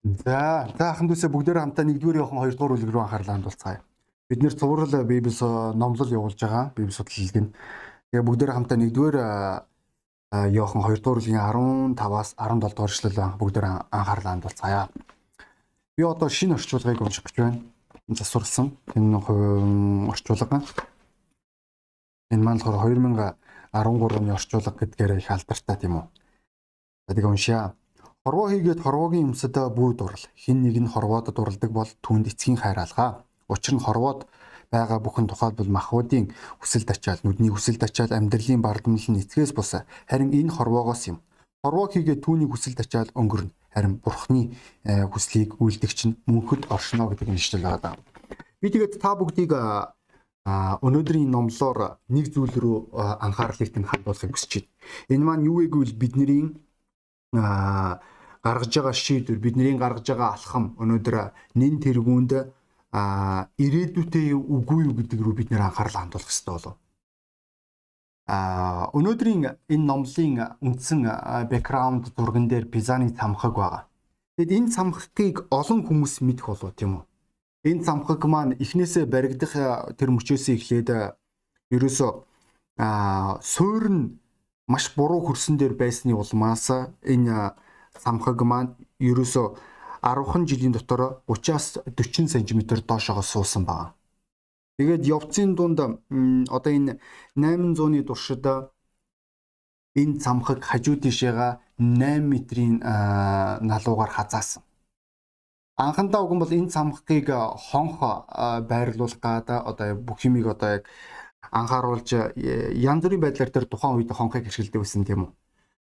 За, за ахын дүүсээ бүгдээрээ хамтаа нэгдүгээр явах хоёрдугаар бүлэг рүү анхаарлаа хандуулцгаая. Бид нэр цуврал Библи номлол явуулж байгаа. Библи судлалыг нь. Тэгээ бүгдээрээ хамтаа нэгдүгээр явах хоёрдугаар бүлгийн 15-аас 17 дугаар эшлэл бүгдээрээ анхаарлаа хандуулцгаая. Би одоо шинэ орчуулгыг унших гэж байна. Засварлсан. Энэ орчуулга. Энэ маань болохоор 2013 оны орчуулга гэдгээр их алдартай тийм үү. За тэгээ уншия. Хорвоо хийгээд хорвоогийн өмсөд бүү дурал. Хин нэг нь хорвоод дуралдаг бол түүнд эцгийн хайр алгаа. Учир нь хорвоод байгаа бүхэн тухайлбал махбодын хүсэлд ачаал, нүдний хүсэлд ачаал амьдралын бардамнал нь эцгээс бус. Харин энэ хорвоогоос юм. Хорвоо хийгээд түүний хүсэлд ачаал өнгөрнө. Харин бурхны э, хүслийг үйлдэгч нь мөнхөд оршно гэдэг нь ишлэл байгаа. Би тэгээд та бүгдийг өнөөдрийн номлоор нэг зүйл рүү анхаарлыг тань хандуулахыг хүсэж байна. Энэ маань юу вэ гэвэл бидний гаргаж байгаа шийдвэр бидний гаргаж байгаа алхам өнөөдөр нэн тэргуунд а ирээдүйтэй үгүй юу гэдэг рүү бид нэр анхаарал хандуулах хэрэгтэй болов. А өнөөдрийн энэ номлын үндсэн бэкграунд зурган дээр Пизаны цамхаг байгаа. Тэгэд энэ цамхагыг олон хүмүүс мэдэх болов тийм үү? Энэ цамхаг маань эхнээсээ баригдах тэр мөчөөсөө эхлээд ерөөсөө суурь маш буруу хөрсөн дээр байсны улмаас энэ самхаг маань ерөөсө 10хан жилийн дотор 30-аас 40 см доошогоо суусан байна. Тэгээд явцын дунд одоо энэ 800-ны туршид энэ замхаг хажуу тишээга 8 метрийн налуугаар хазаасан. Анхандаа уг нь бол энэ замхгийг хонх байрлуулах гад одоо бүх юмыг одоо яг анхааруулж янз бүрийн байдлаар тэр тухайн үед хонхыг ашигладаг байсан тийм үү.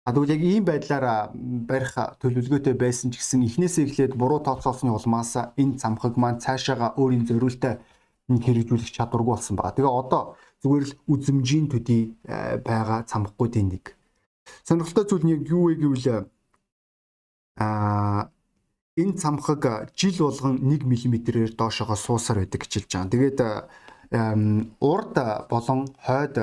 Тэгвэл яг ийм байдлаар барих төлөвлөгөөтэй байсан ч гэсэн эхнээсээ эхлээд буруу тооцоолсны улмаас энэ цамхаг маань цаашаага өөрийн зориултаа хэрэгжүүлэх чадваргүй болсон байгаа. Тэгээ одоо зүгээр л үзмжийн төдий э, байгаа цамхгуудын нэг. Сонирхолтой зүйл нь юу вэ гэвэл а энэ цамхаг жил болгон 1 мм-ээр доошогоо суусаар байдаг гэж хэлж байгаа. Тэгээд урд болон хойд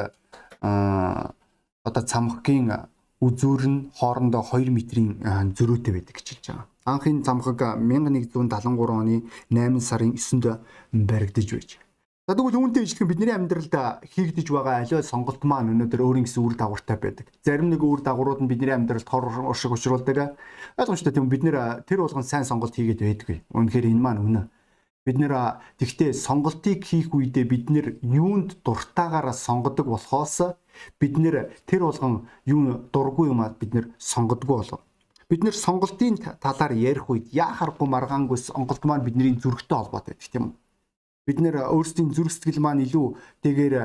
одоо цамхгийн үзүүр нь хоорондоо 2 метрийн зөрүүтэй байдаг гэж хэлж байгаа. Анхын цамхаг 1173 оны 8 сарын 9-нд баригдаж байж. За тэгвэл үүнтэй ижилхэн бидний амьдралд хийгдэж байгаа аливаа сонголт маань өнөөдөр өөрийн гэсэн үр дагавартай байдаг. Зарим нэг үр дагаврууд нь бидний амьдралд хор уршиг учруулдаг. Ойлгомжтой тийм бид нэр тэр болгон сайн сонголт хийгээд байдгүй. Үнэхээр энэ маань үнэ. Бид нэр тэгтээ сонголтыг хийх үедээ бид нэр юунд дуртаагаараа сонгодог болохоос бид нэр тэр болгон юу дургүй юмаа бид нэр сонгодгүй болов. Бид нэр сонголтын талаар ярих үед яахаргүй маргаангүй сонголт маань бидний зүрхтэй холбоотой байдаг тийм үү? Бид нэр өөрсдийн зүрх сэтгэл маань илүү тэгээр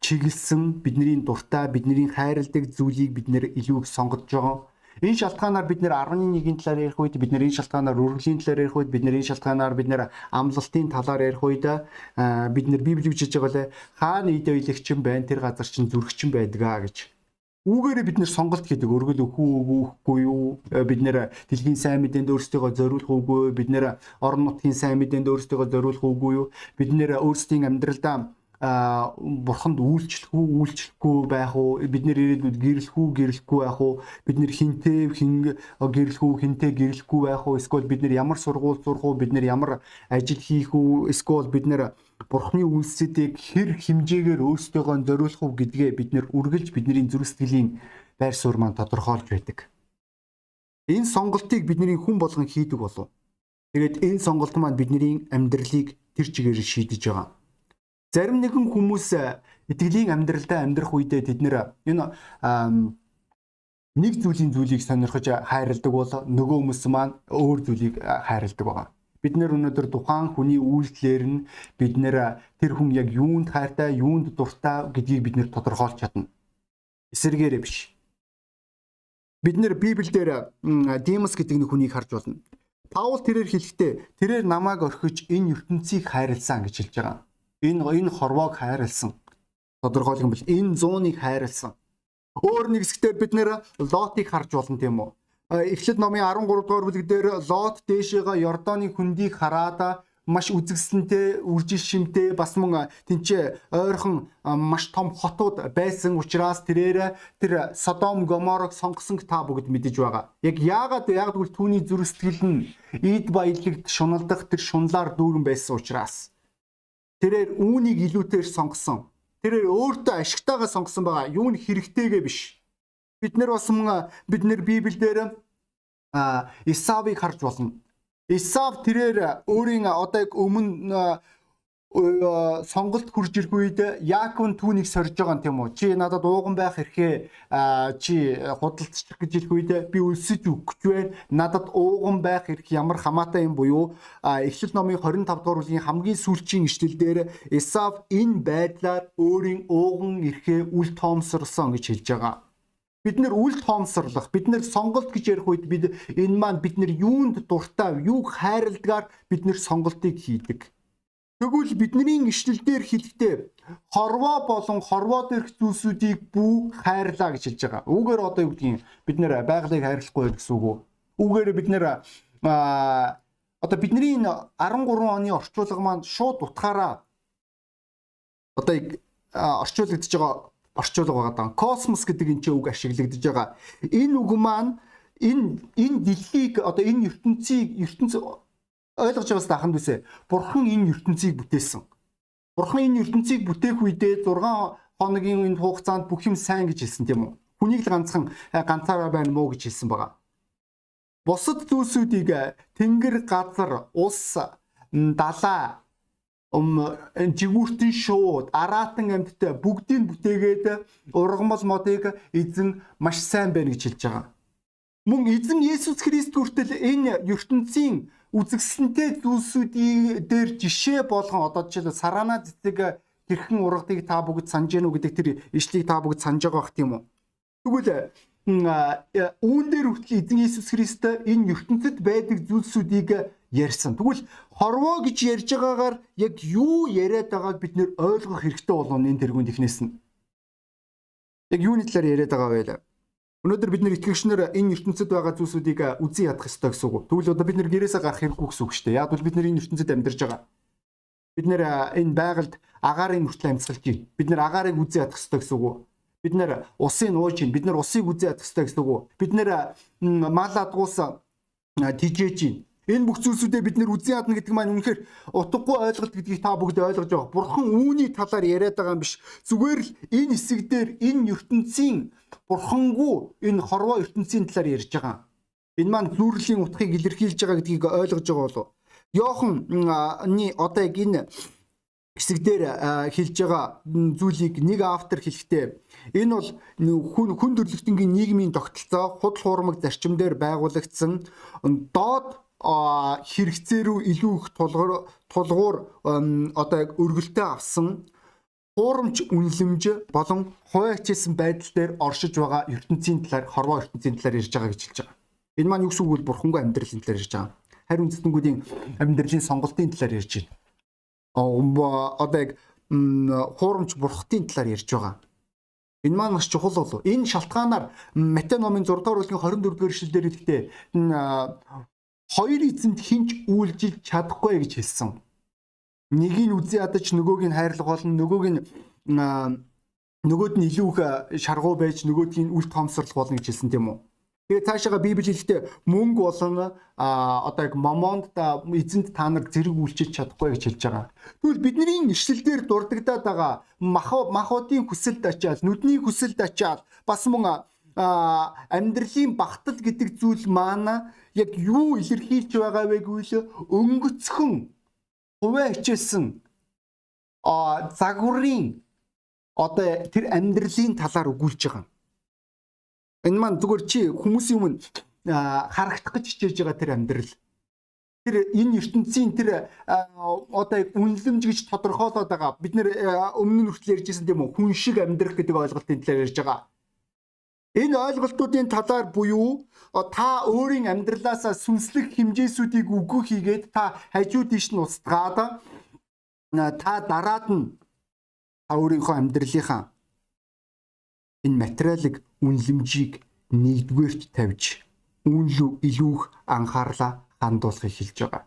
чиглэсэн бидний дуртай бидний хайрладаг зүйлийг бид нэр илүү их сонгож байгаа Энэ шалтгаанаар бид нэр 11-ийн талаар ярих үед бид нэр энэ шалтгаанаар үргэлжлийн талаар ярих үед бид нэр энэ шалтгаанаар бид нэр амлалтын талаар ярих үед бид нэр библи бичиж байгаа лээ. Хаана идэ ийлэгчин байна тэр газар чинь зүрхчин байдгаа гэж. Үүгээрээ бид нэр сонголт хийдэг. Өргөл өхүү өгөхгүй юу? Бид нэр дэлхийн сайн мэдээнд өөрсдийгөө зориулах үгүй бид нэр орон нутгийн сайн мэдээнд өөрсдийгөө зориулах үгүй юу? Бид нэр өөрсдийн амьдралдаа а бурханд үйлчлэх үү үйлчлэхгүй байх уу? Бид нэр ирээдүйд гэрлэх үү гэрлэхгүй байх уу? Бид нэр хинтээ хин гэрлэх үү хинтээ гэрлэхгүй байх уу? Эсвэл бид нэр ямар сургууль сурах уу? Бид нэр ямар ажил хийх үү? Эсвэл бид нэр бурхны үйлсүүдийг хэр хэмжээгээр өөрсдөө зориулах уу гэдгээ бид нэр үргэлж бидний зүрх сэтгэлийн байр суурь маань тодорхойлж байдаг. Энэ сонголтыг бидний хүн болгон хийдэг болов. Тэгээд энэ сонголт маань бидний амьдралыг тэр чигээр шийдэж байгаа Зарим нэгэн хүмүүс итгэлийн амьдралдаа амьдрах үедээ тэд нэр энэ нэг зүйлийн зүйлийг сонирхож хайрладаг бол нөгөө хүмүүс маань өөр зүйлийг хайрладаг байгаа. Бид нэр өнөөдөр тухайн хүний үйлдэлээр нь бид нэр тэр хүн яг юунд хайртай, юунд дуртай гэдгийг бид нэр тодорхойлж чадна. Эсэргээрээ биш. Бид нэр Библиэлд Димас гэдэг нэг хүнийг харж болно. Паул тэрээр хэлэхдээ тэрээр намайг орхиж энэ ертөнцийг хайрлсан гэж хэлж байгаа энэ энэ хорвоог хайрлсан. Тодорхойлох юм бол энэ зууныг хайрлсан. Өөр нэг хэсгээр бид нэр лотыг харж болно тийм үү? Эхлэл номын 13 дугаар бүлэг дээр лот дээшээгээ Йордоны хөндийг хараад маш үзэгсэнтэй, үржил шимтэй бас мөн тэнцээ ойрхон маш том хотууд байсан учраас тэрээр тэр Содом Гоморог сонгосон та бүгд мэдэж байгаа. Яг яагаад яг тэгвэл түүний зүрх сэтгэл нь эд баялагт шуналдах тэр шунлаар дүүрэн байсан учраас тэрээр үүнийг илүүтэйгээр сонгосон. Тэрээр өөртөө ашигтайгаа сонгосон байгаа. Юу нь хэрэгтэйгээ биш. Бид нар бас бид нар Библиэлд Исавыг харж болно. Исав тэрээр өөрийн одоо өмнө сонголт хурж ирэх үед Яаков түүнийг сорж байгаа юм тийм үү? Чи надад ууган байх эрхээ чи худалдчих гэж хэлэх үед би өлсөж өгч байна. Надад ууган байх эрх ямар хамаатай юм буюу Эхлэл номын 25 дугаар бүлгийн хамгийн сүүлчийн ишлэл дээр Исав энэ байдлаар өөрийн ууган эрхээ үл тоомсорлсон гэж хэлж байгаа бид нэр үл тоомсорлох бид нэр сонголт гэж ярих үед бид энэ маань бид нэр юунд дуртай юуг хайрладгаар бид нэр сонголтыг хийдэг тэгвэл бидний ишлэлдэр хэлэхдээ хорвоо болон хорвоо дээрх зүйлсүүдийг бүү хайрлаа гэж хэлж байгаа. Үүгээр одоо юу гэдгийг бид нэр байгалыг хайрлахгүй гэсэн үг үү? Үүгээр бид нэр одоо бидний энэ 13 оны орчуулга маань шууд утгаараа одоо орчуулагдж байгаа орчуулга байгаа. Космос гэдэг энэ ч үг ашиглагдж байгаа. Энэ үг маань энэ энэ дэлхийг одоо энэ ертөнцийг ертөнц ойлгож байгаас даханд үсэ. Бурхан энэ ертөнцийг бүтээсэн. Бурхан энэ ертөнцийг бүтээх үедээ 6 хоногийн энэ хугацаанд бүх юм сайн гэж хэлсэн тийм үү? Хүнийг л ганцхан «Э, ганцаараа байна мó гэж хэлсэн байгаа. Бусад зүйлсүүдийг э, тэнгэр, газар, ус, далаа, жигүүртэн шууд араатан амьттай бүгдийг бүтээгээд ургамал модыг эзэн маш сайн байна гэж хэлж байгаа. Мөн эзэн Есүс Христ хүртэл энэ ертөнцийн үзэгсэнтэй зүйлсүүдийн дээр жишээ болгон одоо жишээл сараана цэцэг хэрхэн ургадыг та бүгд санаж гэнэ үү гэдэг тэр ишлийг та бүгд санаж байгаа бах тийм үү. Тэгвэл үүн дээр хүртэл эзэн Есүс Христ энэ ертөнцид байдаг зүйлсүүдийг ярьсан. Тэгвэл хорвоо гэж ярьж байгаагаар яг юу яриад байгааг бид нэр ойлгох хэрэгтэй болов энэ тэргүүнд ихнээс нь. Яг юуны талаар яриад байгаа вэ? Өнөөдөр бид нэр итгэгчнэр энэ ертөнцид байгаа зүйлсүүдийг үзэн ядах ёстой гэсэн үг. Тэгвэл одоо бид нэр гэрээсээ гарах хэрэггүй гэсэн үг шүү дээ. Яг бол бид нэр энэ ертөнцид амьдарч байгаа. Бид нэр энэ байгальд агаарын мөртлөө амьсгалж байна. Бид нэр агаарыг үзэн ядах ёстой гэсэн үг. Бид нэр усын ууж байна. Бид нэр усыг үзэн ядах ёстой гэсэн үг. Бид нэр мал адгуус тижээж байна Энэ бүх зүйлсүүдээ бид нэр үзэн ядна гэдэг маань үнэхээр утгагүй ойлголт гэдгийг та бүгд ойлгож байгаа. Бурхан үүний талаар яриад байгаа юм биш. Зүгээр л энэ хэсэг дээр энэ ертөнцийн бурхангүй энэ хорвоо ертөнцийн талаар ярьж байгаа. Энэ маань зүрлийн утгыг илэрхийлж байгаа гэдгийг ойлгож байгаа болов. Йоханны одоо яг энэ хэсэг дээр хэлж байгаа зүйлийг нэг автор хэлэхдээ энэ бол хүн хүн төрлөختөнгийн нийгмийн тогтолцоо худал хуурмаг зарчимдэр байгуулагдсан доод хэрэгцээ рүү илүү их тулгуур одоо яг өргөлтөө авсан хуурамч үнэлэмж болон хуваачилсан байдал дээр оршиж байгаа ертөнцийн талаар хорвоо ертөнцийн талаар ярьж байгаа гэж хэлж байгаа. Энэ маань юу гэсэн үг вэ? Бурхангүй амьдралын талаар ярьж байгаа. Харин үндэстнүүдийн амьдралын сонголтын талаар ярьж байна. Одоо яг хуурамч бурхтын талаар ярьж байгаа. Энэ маань маш чухал болов. Энэ шалтгаанаар Матай номын 6 дугаар бүлгийн 24 дугаар эшлэлдэр хэлэхдээ хоёр эзэнт хинч үйлжилж чадахгүй гэж хэлсэн. Нэгийг үзий ядаж нөгөөг нь хайрлах болон нөгөөг нь нөгөөд нь илүү их шаргуу байж нөгөөдгийг үл тоомсорлох болно гэж хэлсэн тийм үү. Тэгээ цаашаага Библи хэлэхдээ мөнгө болон одоо яг момонд та эзэнт та нар зэрэг үйлчилж чадахгүй гэж хэлж байгаа. Тэгвэл бидний ишлэлдэр дурддагдаад байгаа махуудын хүсэлд ачаад, нүдний хүсэлд ачаад бас мөн амьдралын багтал гэдэг зүйл маань яг юу илэрхийлж байгаа вэ гэвэл өнгөцхөн хуваа хичээсэн а загварын одоо тэр амьдралын талаар өгүүлж байгаа. Энэ маань зүгээр чи хүмүүсийн өмнө харагдах гэж хичээж байгаа тэр амьдрал. Тэр энэ ертөнцийн тэр одоо үнэлэмж гэж тодорхойлоод байгаа. Бид нэр өмнө нь хүртэл ярьжсэн тийм үү? Хүн шиг амьдрах гэдэг ойлголтын талаар ярьж байгаа. Энэ ойлголтуудын талаар буюу та өөрийн амьдралаасаа сүнслэг хэмжээсүүдийг үгүй хийгээд та хажуу тийш нь устгаад та дараад нь та өөрийнхөө амьдралынхаа энэ материалыг үнлэмжийг нэгдүгээрт тавьж үнлүү илүүх анхаарлаа хандуулахыг хэлж байгаа.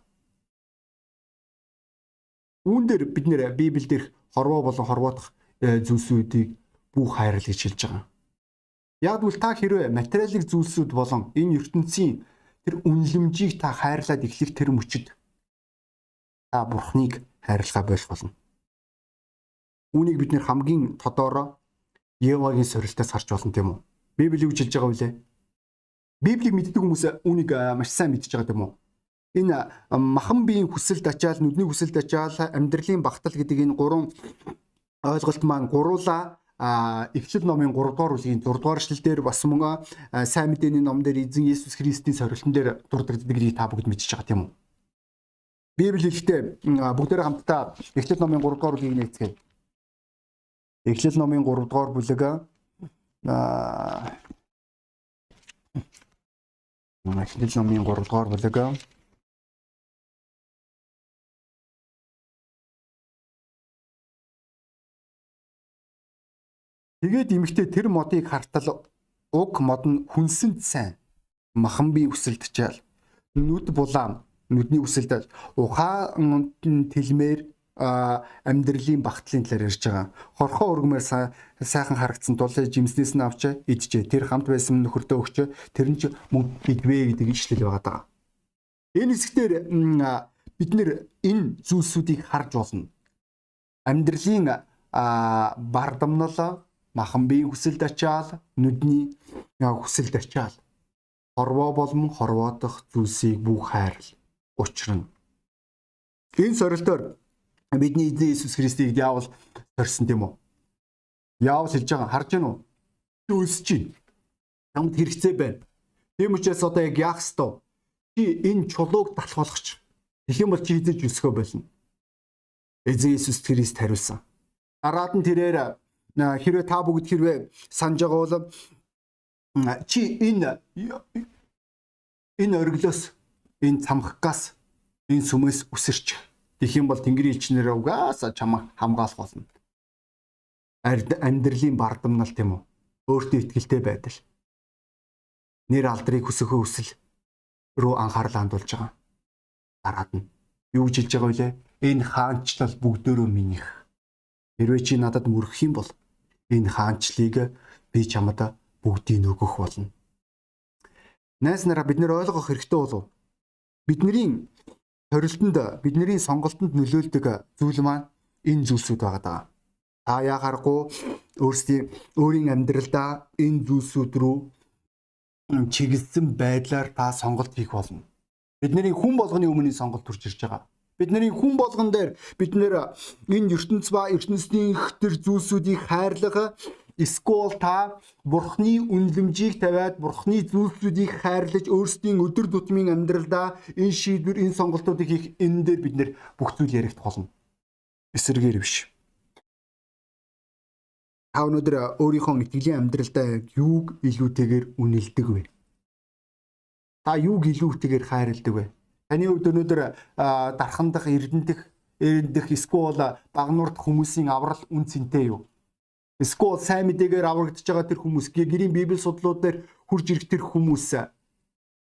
Үүн дээр бид нэр Библиэлд хорвоо болон хорвоодох зүйлсүүдийг бүх хайрлаж хэлж байгаа. Яг бол та хэрвээ материалын зүйлсүүд болон энэ ертөнцийн тэр үнлэмжийг та хайрлаад эхлэх тэр мөчөд та бурхныг хайрлахаа болох болно. Үүнийг бид нэр хамгийн тодороо Евагийн сорилтоос харж болно тийм үү? Библи юу хэлж байгаа вэ? Библийг мэддэг хүмүүс үүнийг маш сайн мэдж байгаа тийм үү? Энэ махан биеийн хүсэлд ачаал, нүдний хүсэлд ачаал, амьдралын багтал гэдэг энэ гурван ойлголт маань гуруула Эхлэл номын 3 дугаар бүлгийн 6 дугаар эшлэл дээр бас мөн сайн мэдээний ном дээр эзэн Есүс Христийн сорилтон дээр дурддагдгийг та бүгд мэдчихэж байгаа тийм үү? Библи хэлэхдээ бүгдээрээ хамтдаа Эхлэл номын 3 дугаар бүлгийг нээцгээе. Эхлэл номын 3 дугаар бүлэг аа Эхлэл номын 3 дугаар бүлэг Тэгээд эмэгтэй тэр модыг хартал уг мод нь хүнсэнд сайн махан бие өсөлтчээл нүд булаан нүдний өсөлт ухаан тэлмээр амьдралын багтлын талаар ярьж байгаа. Хорхоо өргмээр сайхан харагдсан тул жимснээс нь авч идчихэ. Тэр хамт байсан нөхөртөө өгч тэр нь ч мөнгө идвэ гэдэг ишлэл байгаа даа. Энэ хэсгээр бид нэр энэ зүйлсүүдийг харж болно. Амьдралын бардамнал махан бие хүсэлд ачаал нүдний хүсэлд ачаал хорвоо болон хорвоодох зүйлсийг бүх хайрл учрна. Энэ сорилтоор бидний эзэн Иесус Христийг диавол сорьсон тийм үү? Яавал хэлж байгаа харж гэнэ үү? Чи үлсэж байна. Чамд хэрэгцээ байна. Тийм учраас одоо яг яах ёстой? Чи энэ чулууг талхуулгач. Тэгэх юм бол чи эзэж өсгөө болно. Эзэн Иесус Христ хариулсан. Дараад нь тэрээр хэрвээ та бүгд хэрвээ санаж байгаа бол чи энэ энэ оргилоос энэ цамхгаас энэ сүмээс үсэрч гэх юм бол Тэнгэрийн элчнэр угаасаа чамайг хамгаалах болно. Амьдралын бардамнал тийм үү? Өөртөө ихтэй байдал. Нэр алдрыг хүсөхөө хүсэл рүү анхаарал хандуулж байгаа. Дараад нь юу гэж хэлж байгаа вэ? Энэ хаанчлал бүгдөө минийх. Хэрвээ чи надад мөрөх юм бол энэ хаанчлыг би чамд бүгдийг өгөх болно. Найс нараа бид нэр ойлгох хэрэгтэй болов. Бидний хорилтонд бидний сонголтонд нөлөөлдөг зүйл маань энэ зүйлсүүд байгаа даа. Та яхааргүй өөрсдийн өөрийн амьдралдаа энэ зүйлсүүд рүү чиглэсэн байдлаар та сонголт хийх болно. Бидний хүн болгоны өмнө сонголт төрж ирж байгаа. Бидний хүн болгон дээр бид нэр энэ ертөнц ба ертөнцийн төр зүйлсүүдийг хайрлах эсвэл та бурхны үнлэмжийг тавиад бурхны зүйлсүүдийг хайрлаж өөрсдийн өдөр тутмын амьдралдаа энэ шийдвэр энэ сонголтуудыг хийх энэ дээр бид нэр бүх зүйл яригдах болно. Эсэргээр биш. Та өнөөдөр өөрийнхөө итгэлийн амьдралдаа юуг илүүтэйгээр үнэлдэг вэ? Та юуг илүүтэйгээр хайрладаг вэ? Таны хувьд өнөөдөр дархандах эрдэнтэх эрдэнтэх эсвэл багнуурд хүмүүсийн аврал үн цэнтэй юу? Эсвэл сайн мэдээгээр аврагдж байгаа тэр хүмүүс гэрийн библи судлууд дээр хурж ирэх тэр хүмүүс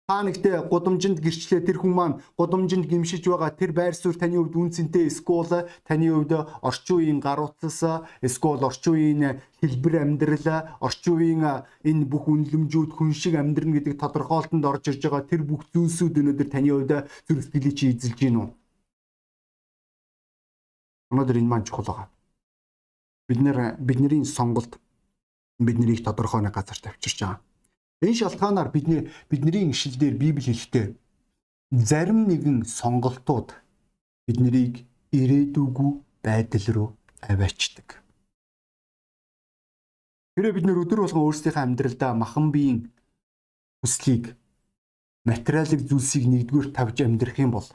та нэгтээ гудамжинд гэрчлээ тэр хүн маань гудамжинд гимшиж байгаа тэр байр суурь таны хувьд үн цэнтэй эсвэл таны хувьд орчин үеийн гар утас эсвэл орчин үеийн хэлбэр амьдрал орчин үеийн энэ бүх үнэлэмжүүд хүн шиг амьдрна гэдэг тодорхойлолтод орж ирж байгаа тэр бүх зүйлсүүд өнөөдөр таны хувьд зүрх сэтгэлийг чи эзэлж гин үү? Өнөөдөр энэ маань чухал байгаа. Бид нэр бидний сонголт биднийг тодорхой нэг газарт авчирч байгаа. Энэ шалтгаанаар бидний бидний ишлэлээр Библи хэлэхдээ зарим нэгэн сонголтууд биднийг ирээдүгүү байдал руу аваачдаг. Хэрэв бид нөр өдөр болгон өөрсдийнхөө амьдралдаа махан биеийн хүслийг материалын зүйлсийг нэгдүгээр тавьж амьдрах юм бол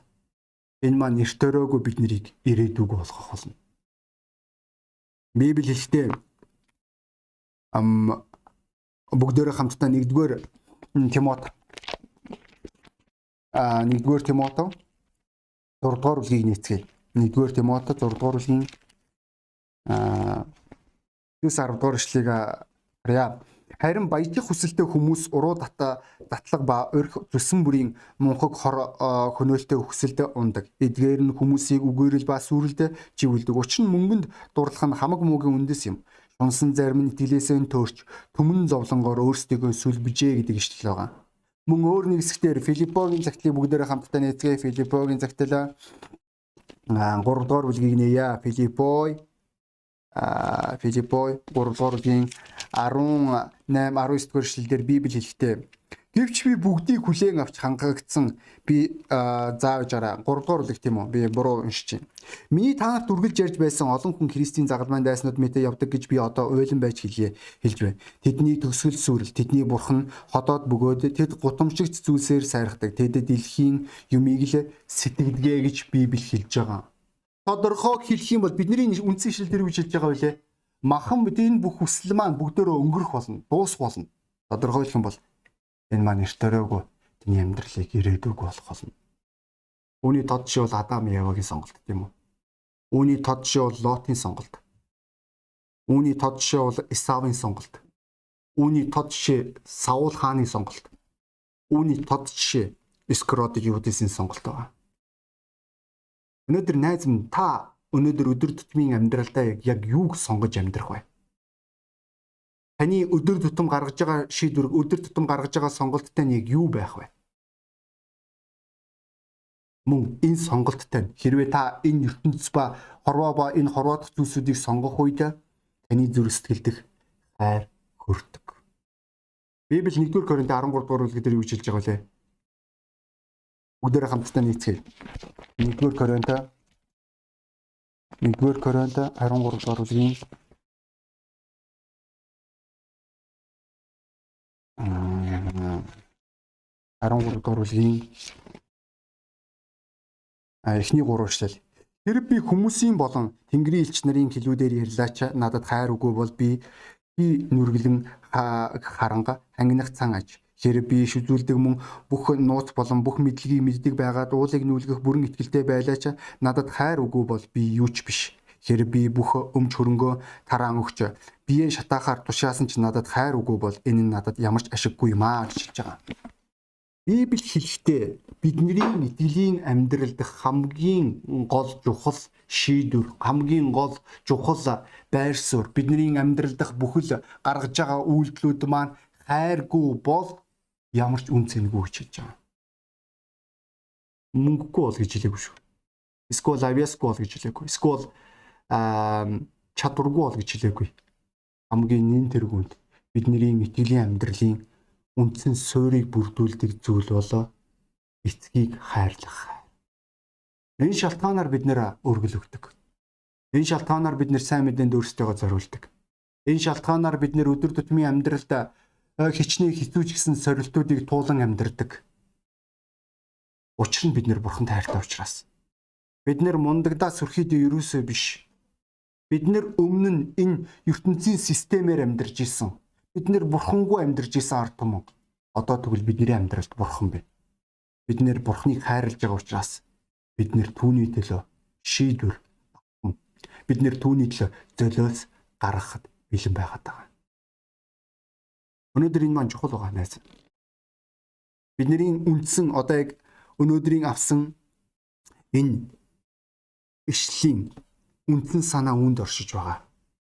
энэ маань эрт өрөөгөө бид нарыг ирээдүгөө болгох болно. Библи хэлэхдээ ам бүгдээрээ хамтдаа нэгдүгээр Тимот а нэгдүгээр Тимото 6 дугаар бүлгийг нээцгээе. Нэгдүгээр Тимото 6 дугаар бүлгийн а 9 10 дугаар эшлэгийг харъя. Харин баяжих хүсэлтэй хүмүүс уруу дата датлаг ба өрх зүсэн бүрийн мунхаг хор хөнөөлтөй хүсэлд ундаг. Эдгээр нь хүмүүсийг үгээрэл ба сүрэлд живүүлдэг. Учир нь мөнгөнд дурлах нь хамаг муугийн үндэс юм. Шунсан зарим нь итгэлээсээ төрч төмөн зовлонгоор өөрсдийгөө сүлбжээ гэдэг ишлэл байгаа. Мөн өөр нэг хэсгээр Филиппогийн загтлыг бүгдээрээ хамтдаа нээцгээе. Филиппогийн загтал 3 дугаар бүлгийг нээе. Филиппой а Филиппой 3 дугаар бүлгийн 18 19 дугаар эшлэлдэр Библи хэлэхдээ Гэвч би бүгдийг хүлээн авч хангагдсан би зааж араа 3 дугаар бүлэг тийм үү би буруу уншиж байна. Миний танарт үргэлж ярьж байсан олон хүн Христийн загалмайн дайснууд мэтэ явдаг гэж би одоо уйлан байж хэлье хэлж байна. Тэдний төсгөл сүрэл тэдний бурхан ходоод бөгөөд тэд гутамшигт зүйлсээр сайрахдаг. Тэд дэлхийн юмыг л сэтгэдгээ гэж Библи хэлж байгаа тодорхой хэлэх юм бол бидний үндсэн шил дээр үжилж байгаа байлээ. Махан энэ бүх хүсэл маань бүгдөө өнгөрөх болно, дуусах болно. Тодорхойлох юм бол энэ маань эртөрөөгүй таны амьдралыг ирээдүг болох болно. Үүний тод жишээ бол Адам Явагийн сонголт тийм үү? Үүний тод жишээ бол Лотын сонголт. Үүний тод жишээ бол Исавын сонголт. Үүний тод жишээ Саул хааны сонголт. Үүний тод жишээ Искродыг Юдисийн сонголт байгаа. Өнөөдөр найз минь та өнөөдөр өдөр тутмын амьдралдаа яг юуг сонгож амьдрах вэ? Таны өдөр тутам гаргаж байгаа шийдвэр өдөр тутам гаргаж байгаа сонголттой нь яг юу байх вэ? Мөн энэ сонголттой хэрвээ та энэ ертөнцийн ба хорвоо ба энэ хорвоодох зүйлсүүдийг сонгох үед таны зүрх сэтгэл дэх хайр хүрдэг. Библи 1-р Коринт 13 дугаар бүлгээр юу хэлж байгаа вэ? Бүгдээрээ хамтдаа нийцгээе. 1-р Коринт 1-р Коринт 13 дугаар бүлгийн 13 дугаар бүлгийн эхний 3 эшлэл. Тэр би хүмүүсийн болон Тэнгэрийн элч нарын хэлүүдээр ярьлаач надад хайр үгүй бол би би нүргэлэн харанга хангинах цан аж Хэрэг би иш үзүүлдэг мөн бүх нууц болон бүх мэдлэгийг мэддэг байгаад уулыг нүлгэх бүрэн ихтгэлтэй байлаач надад хайр үгүй бол би юу ч биш. Хэрэг би бүх өмч хөрөнгөө тараан өгч биеэ шатаахаар тушаасан ч надад хайр үгүй бол энэ нь надад ямар ч ашиггүй юм аа гэж хэлж байгаа. Библи хэлэхдээ бидний итгэлийн амьдрал дэх хамгийн гол чухал шийдвэр хамгийн гол чухал байр суурь бидний амьдрал дэх бүхэл гаргаж байгаа үйлдэлүүд маань хайргүй бол ямар ч үн цэнэгүй хэлж байгаа. Мөнгөгүй бол гэж хэлээгүй шүү. Эсвэл авьяасгүй бол гэж хэлээгүй. Эсвэл чадваргүй бол гэж хэлээгүй. Хамгийн нэн тэргүүнд бидний итгэлийн амьдралын үндсэн суурийг бүрдүүлдэг зүйл болоо эцгийг хайрлах. Энэ шалтгаанаар бид нэр өргөл өгдөг. Энэ шалтгаанаар бид нэр сайн мэдээнд өөрсдөө зориулдаг. Энэ шалтгаанаар бид нэр өдөр тутмын амьдралд хичнээн хизүүч гэсэн сорилтуудыг туулан амьдардаг. Учир нь бид нэр бурханд хайртай учраас. Бид нэр мундагдаа сүрхийд ерөөсөө биш. Бид нэр өмнө нь энэ ертөнцийн системээр амьдарч исэн. Бид нэр бурхангүй амьдарч исэн ард түмэн. Одоо тэгвэл бидний амьдралд бурхан байна. Бид нэр бурхныг хайрлаж байгаа учраас бид нэр түүний төлөө шийдвэр бид нэр түүний төлөө золиос гаргахад бэлэн байгаад байгаа. Өнөөдөр энэ маань чухал байгаа найз. Бидний үндсэн одоо яг өнөөдрийн авсан энэ ишлийн үндсэн санаа үүнд оршиж байгаа.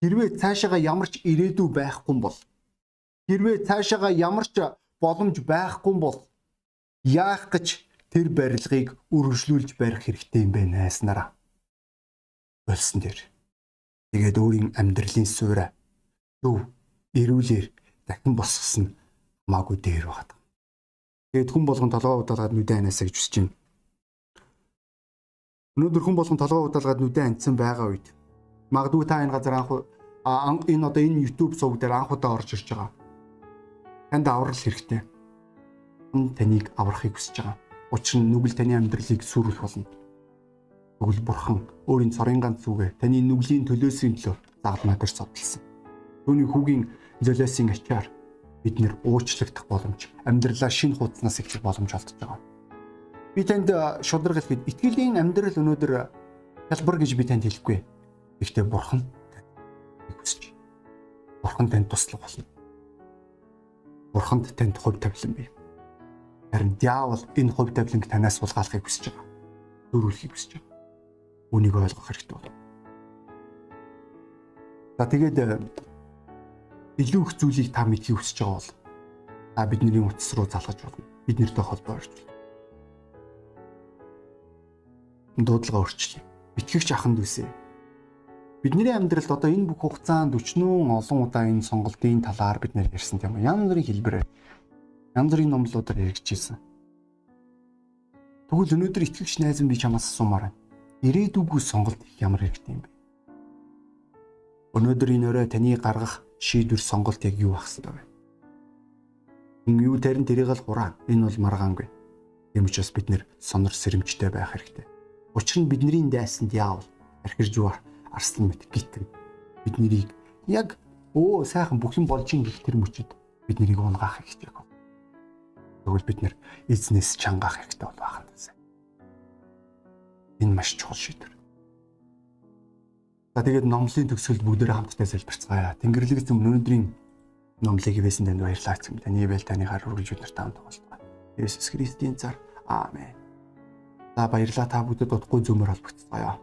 Хэрвээ цаашаага ямар ч ирээдүй байхгүй бол хэрвээ цаашаага ямар ч боломж байхгүй бол яах гэж тэр барилгыг үргэлжлүүлж барих хэрэгтэй юм бэ найснараа. Болсон дээр. Тэгээд өөрийн амьдралын суурь зөв эрүүлэр дахин босгосон хамаагүй дээр байгаа. Тэгээд хүн болгон толгой удаалгаад нүдэн анаасаа гэж хүсэж байна. Өнөөдөр хүн болгон толгой удаалгаад нүдэн анцсан байгаа үед магадгүй та энэ газар анх энэ одоо энэ YouTube сувг дээр анх удаа орж ирж байгаа. Танд аврал хэрэгтэй. Таныг аврахыг хүсэж байгаа. Учир нь нүгэл таны амьдралыг сүрүүлэх болно. Тэгвэл бурхан өөрийн цорын ганц зүгээ таны нүглийн төлөөсийн төлөө заалмаа дээр цовдлсон. Түүний хүүгийн золиосын ачаар бид нэр уучлагдах боломж, амьдралаа шинэ хуудаснаас эхлэх боломж олдож байгаа. Би танд шударга хэлэхэд итгэлийн амьдрал өнөөдөр хэлбэр гэж би танд хэлэхгүй. Гэхдээ бурхан танд хүсэж. Бурхан танд туслах болно. Бурханд танд хувь тавилан бий. Харин диавол энэ хувь тавиланг танаас сулгаалахыг хүсэж байгаа. Дөрүүлэхийг хүсэж байгаа. Үнийг ойлгох хэрэгтэй байна. За тэгээд э, илүү их зүйлийг та мэдхийг хүсэж байгаа бол та бидний утас руу залгаж болно. Бид нэртэй холбоо орж. Дуудлага өөрчлөе. Итгэгч аханд үсэ. Бидний амьдралд одоо энэ бүх хугацаанд өчнөө олон удаа энэ сонголтын талаар бид нэр ярьсан тийм үү? Янз бүрийн хэлбэрээр янз бүрийн номлуудаар яригдчихсэн. Тэгвэл өнөөдөр итгэгч найз минь би чамаас асуумаар байна. Ирээдүггүй сонголт ямар хэрэгтэй юм бэ? Өнөөдөр энэ өрөө таны гаргах шийдвэр сонголт яг юу ах хэвээр вэ? Хүн юу тарин тэрийг л хураа. Энэ бол маргаангүй. Тийм учраас бид нэр сонор сэрэмжтэй байх хэрэгтэй. Учир нь бидний дайсанд яавал архирж юу арслан мэт гитэн бид нарыг яг өө сайхан бүх юм болж ин гих тэр мөчөд бид нарыг унгаах хэрэгтэй. Тэгвэл бид нэр эзнээс чангаах хэрэгтэй бол бахан гэсэн. Энэ маш чухал шийдвэр. За тэгээд номлын төгсгөлд бүгдээрээ хамтдаа залбирцгаая. Тэнгэрлэг эзэм өнөөдрийн номлыг ивэсэн танд баярлалаа эзэм. Таны ивэл таны хар үргэлж өдөр таамд тоглоно. Есүс Христийн цаар. Аамен. За баярлалаа та бүдэд удахгүй зөмөр холбогдцгаая.